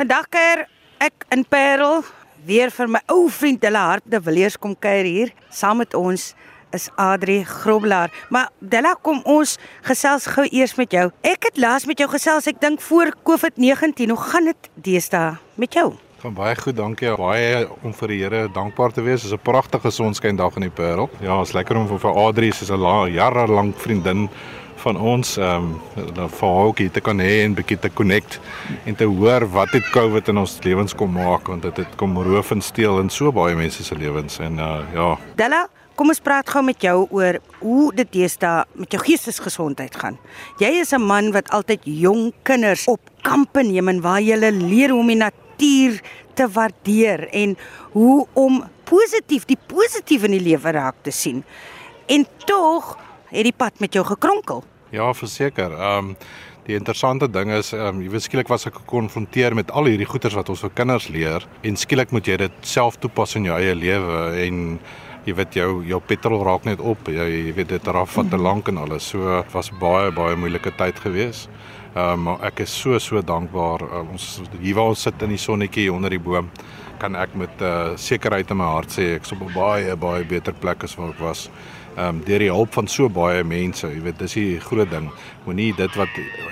Vandag kuier ek in Parel weer vir my ou vriend Della Harp de Villiers kom kuier hier saam met ons is Adri Groblaar. Maar Della, kom ons gesels gou eers met jou. Ek het laas met jou gesels, ek dink voor COVID-19. Hoe gaan dit deesdae met jou? Gaan baie goed, dankie. Baie om vir die Here dankbaar te wees. Dit is 'n pragtige sonskyn dag in die Parel. Ja, is lekker om vir Adri, sy is 'n jare lank vriendin van ons ehm um, ook hier te kan hê en bietjie te connect en te hoor wat het COVID in ons lewens kom maak want dit het kom roof en steel in so baie mense se lewens en uh, ja. Della, kom ons praat gou met jou oor hoe dit deesdae met jou geestesgesondheid gaan. Jy is 'n man wat altyd jong kinders op kampe neem en waar jy leer hoe om die natuur te waardeer en hoe om positief die positief in die lewe raak te sien. En tog het die pad met jou gekronkel. Ja, verseker. Ehm um, die interessante ding is ehm um, jy weet skielik was ek gekonfronteer met al hierdie goeters wat ons vir kinders leer en skielik moet jy dit self toepas in jou eie lewe en jy weet jou jou petrol raak net op. Jy, jy weet dit raaf van te mhm. lank en alles. So was baie baie moeilike tyd gewees. Ehm um, maar ek is so so dankbaar. Uh, ons hier waar ons sit in die sonnetjie onder die boom kan ek met uh, sekerheid in my hart sê ek's op 'n baie baie beter plek as wat ek was ehm um, deur die hulp van so baie mense. Jy weet, dis die groot ding. Moenie dit wat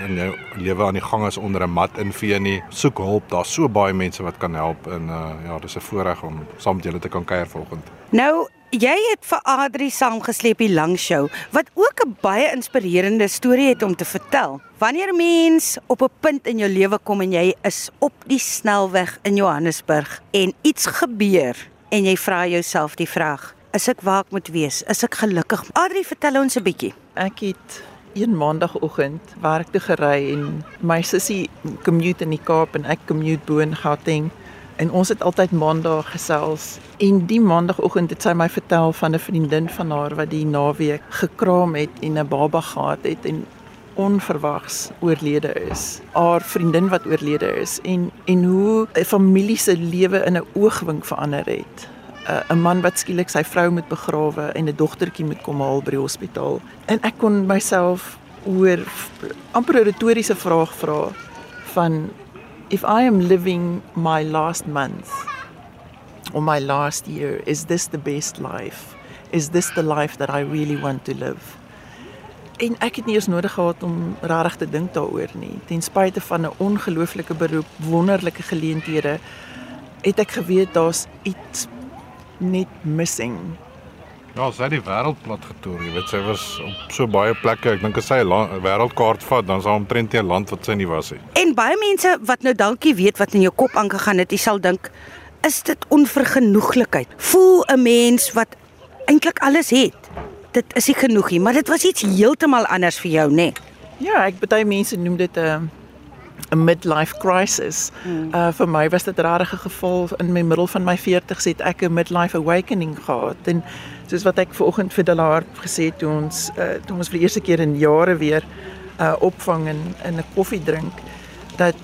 in jou lewe aan die gang is onder 'n mat invee nie. Soek hulp. Daar's so baie mense wat kan help en uh ja, dis 'n voorreg om saam met julle te kan kuier vanoggend. Nou, jy het vir Adri saamgesleep die lang show wat ook 'n baie inspirerende storie het om te vertel. Wanneer mens op 'n punt in jou lewe kom en jy is op die snelweg in Johannesburg en iets gebeur en jy vra jouself die vraag is ek waar ek moet wees? Is ek gelukkig? Adri, vertel ons 'n bietjie. Ek het een maandagooggend werk toe gery en my sussie commute in die Kaap en ek commute bo in Gauteng en ons het altyd maandag gesels en die maandagooggend het sy my vertel van 'n vriendin van haar wat die naweek gekraam het en 'n baba gehad het en onverwags oorlede is. Haar vriendin wat oorlede is en en hoe 'n familie se lewe in 'n oogwink verander het. 'n man wat skielik sy vrou moet begrawe en 'n dogtertjie moet kom haal by die hospitaal. En ek kon myself oor amper 'n retoriese vraag vra van if I am living my last month or my last year, is this the best life? Is this the life that I really want to live? En ek het nie eens nodig gehad om regtig te dink daaroor nie. Ten spyte van 'n ongelooflike beroep, wonderlike geleenthede, het ek geweet daar's iets net missing. Ja, sy het die wêreld plat getoer, jy weet sy was op so baie plekke. Ek dink as sy 'n wêreldkaart vat, dan sal omtrent 'n land wat sy nie was nie. En baie mense wat nou dankie weet wat in jou kop aangegaan het, jy sal dink, is dit onvergenoeglikheid? Voel 'n mens wat eintlik alles het. Dit is nie genoeg nie, maar dit was iets heeltemal anders vir jou, né? Nee. Ja, ek baie mense noem dit 'n uh 'n midlife crisis. Hmm. Uh vir my was dit regtig 'n geval in my middel van my 40s het ek 'n midlife awakening gehad en soos wat ek vanoggend vir Delaar gesê het toe ons uh toe ons vir die eerste keer in jare weer uh opvang in in 'n koffie drink dat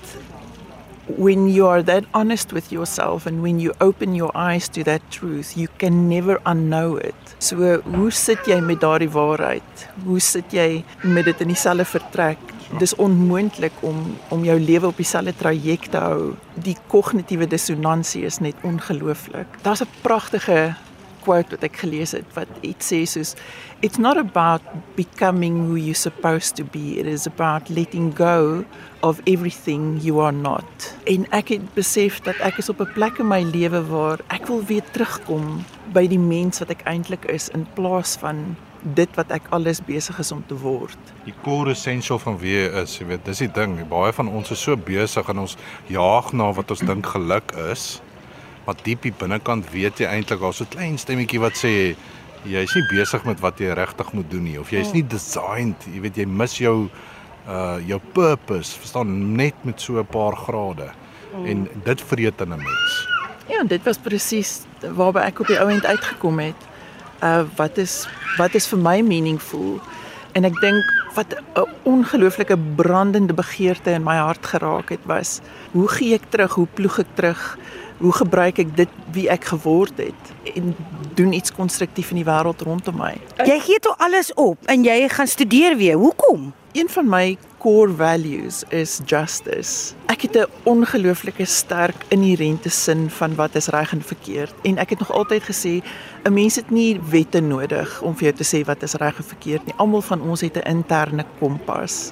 when you are that honest with yourself and when you open your eyes to that truth you can never unknow it. So hoe sit jy met daardie waarheid? Hoe sit jy met dit in dieselfde vertrek? Dis onmoontlik om om jou lewe op dieselfde traject te hou. Die kognitiewe dissonansie is net ongelooflik. Daar's 'n pragtige quote wat ek gelees het wat iets sê soos it's not about becoming who you're supposed to be it is about letting go of everything you are not. En ek het besef dat ek is op 'n plek in my lewe waar ek wil weer terugkom by die mens wat ek eintlik is in plaas van dit wat ek alles besig is om te word. Die core essential van wie jy is, jy weet, dis die ding. Baie van ons is so besig en ons jaag na wat ons dink geluk is. Maar diep hier binnekant weet jy eintlik daar's so 'n klein stemmetjie wat sê jy's nie besig met wat jy regtig moet doen nie of jy's nie designed, jy weet jy mis jou uh jou purpose, verstaan net met so 'n paar grade. Mm. En dit vreet in 'n mens. Ja, dit was presies waarby ek op die ou end uitgekom het uh wat is wat is vir my meaningful? En ek dink wat 'n ongelooflike brandende begeerte in my hart geraak het was hoe gee ek terug hoe ploeg ek terug Hoe gebruik ek dit wie ek geword het en doen iets konstruktief in die wêreld rondom my? Jy gee toe alles op en jy gaan studeer weer. Hoekom? Een van my core values is justice. Ek het 'n ongelooflike sterk inherente sin van wat is reg en verkeerd en ek het nog altyd gesê 'n mens het nie wette nodig om vir jou te sê wat is reg en verkeerd nie. Almal van ons het 'n interne kompas.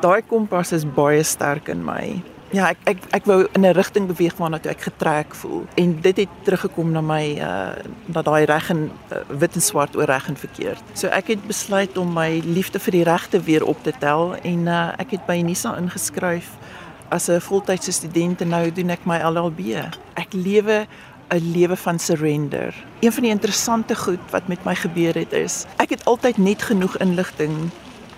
Daai kompas is baie sterk in my. Ja, ek ek ek wou in 'n rigting beweeg waarna toe ek getrek voel en dit het teruggekom na my uh na daai reg en uh, wit en swart oor reg en verkeerd. So ek het besluit om my liefde vir die regte weer op te tel en uh ek het by Nisa ingeskryf as 'n voltydse student en nou doen ek my LLB. Ek lewe 'n lewe van surrender. Een van die interessante goed wat met my gebeur het is ek het altyd net genoeg inligting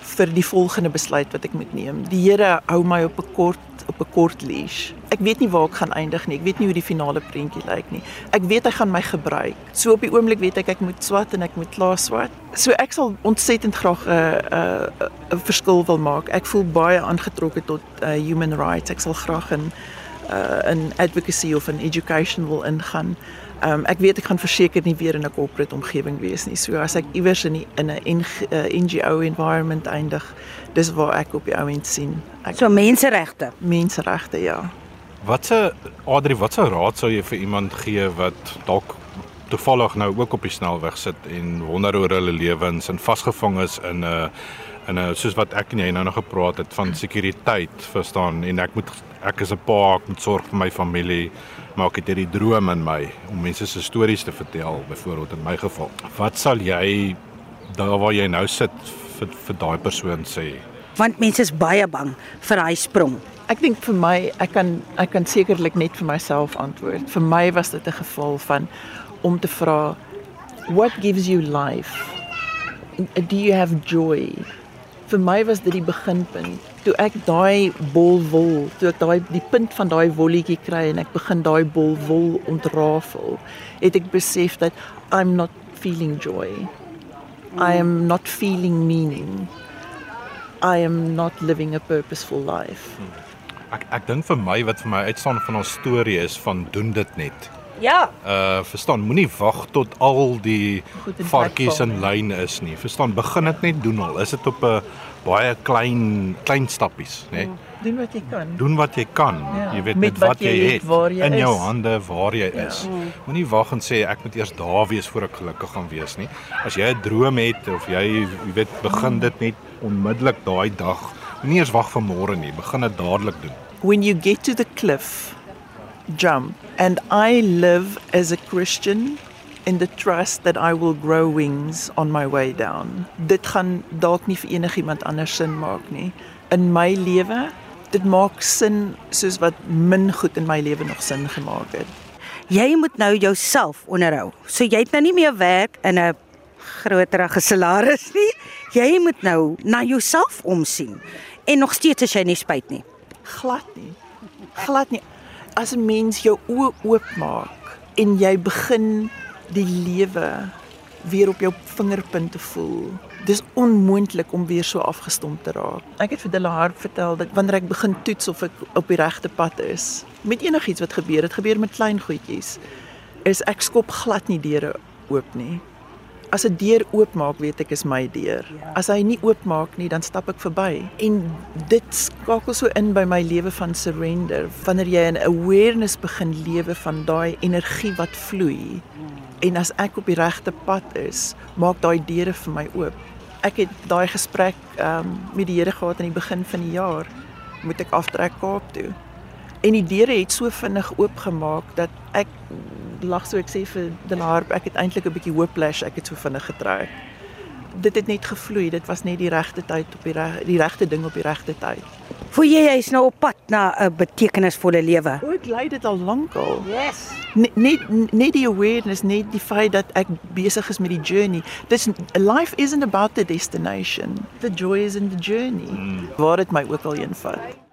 vir die volgende besluit wat ek moet neem. Die Here hou my op 'n kort op 'n kort leash. Ek weet nie waar ek gaan eindig nie. Ek weet nie hoe die finale prentjie lyk nie. Ek weet hy gaan my gebruik. So op die oomblik weet ek ek moet swat en ek moet klaar swat. So ek sal ontsettend graag 'n uh, 'n uh, 'n uh, verskil wil maak. Ek voel baie aangetrokke tot uh, human rights. Ek sal graag in uh, in advocacy of in education wil ingaan. Um, ek weet ek gaan verseker nie weer in 'n corporate omgewing wees nie. So as ek iewers in die, in 'n NGO environment eindig, dis waar ek op die ou end sien. Ek, So menseregte. menseregte, ja. Watse Adri, watse raad sou jy vir iemand gee wat dalk toevallig nou ook op die snelweg sit en wonder oor hulle lewens en vasgevang is in 'n in 'n soos wat ek en jy nou nog gepraat het van sekuriteit, verstaan? En ek moet ek is 'n pa, ek moet sorg vir my familie, maar ek het hierdie droom in my om mense se stories te vertel, byvoorbeeld in my geval. Wat sal jy daar waar jy nou sit vir vir daai persoon sê? Want mense is baie bang vir daai sprong. Ek dink vir my, ek kan ek kan sekerlik net vir myself antwoord. Vir my was dit 'n geval van om te vra what gives you life? Do you have joy? Vir my was dit die beginpunt. Toe ek daai bol wol, toe ek daai die punt van daai wolletjie kry en ek begin daai bol wol ontrafel, het ek besef dat I'm not feeling joy. I am not feeling meaning. I am not living a purposeful life. Ek ek dink vir my wat vir my uitstaan van ons storie is van doen dit net. Ja. Uh verstaan, moenie wag tot al die varkies in lyn is nie. Verstaan, begin dit net doen al. Is dit op 'n baie klein klein stappies, nê? Nee? Doen wat jy kan. Doen wat jy kan. Ja, Jy weet met met wat wat jy jy het, het waar jy in jou is. hande waar jy Ja. is. Moenie wag en sê ek moet eers daar wees voor ek gelukkig gaan wees nie. As jy 'n droom het of jy jy weet begin dit net onmiddellik daai dag. Moenie eers wag vir môre nie. Begin dit dadelik doen. When you get to the cliff, jump. And I live as a Christian in the trust that I will grow wings on my way down. Dit gaan dalk nie vir enigiemand anders sin maak nie. In my lewe, dit maak sin soos wat min goed in my lewe nog sin gemaak het. Jy moet nou jouself onderhou. So jy het nou nie meer werk in 'n groterige salaris nie. Jy moet nou na jouself omsien. En nog steeds as jy nie spyt nie. Glad nie. Glad nie. As 'n mens jou oë oopmaak en jy begin die lewe weer op jou vingerpunte voel. Dis onmoontlik om weer so afgestomp te raak. Ek het vir Delaar vertel dat wanneer ek begin toets of ek op die regte pad is, met enigiets wat gebeur, dit gebeur met klein goedjies, is ek skop glad nie deure oop nie. As 'n deur oopmaak, weet ek is my deur. As hy nie oopmaak nie, dan stap ek verby. En dit skakel so in by my lewe van surrender. Wanneer jy in awareness begin lewe van daai energie wat vloei. En as ek op die regte pad is, maak daai deure vir my oop. Ek het daai gesprek um, met die Here gehad aan die begin van die jaar. Moet ek aftrek Kaap toe? En die deure het so vinnig oopgemaak dat ek lag so ek sê vir Delaar, ek het eintlik 'n bietjie whiplash, ek het so vinnig getrek. Dit het net gevloei, dit was net die regte tyd op die reg, die regte ding op die regte tyd. Voel jy jy's nou op pad na 'n betekenisvolle lewe? O, ek lei dit al lank al. Yes. Net net net die awareness, net die feit dat ek besig is met die journey. Dis life isn't about the destination. The joy is in the journey. Mm. Waar dit my ook al heen vat.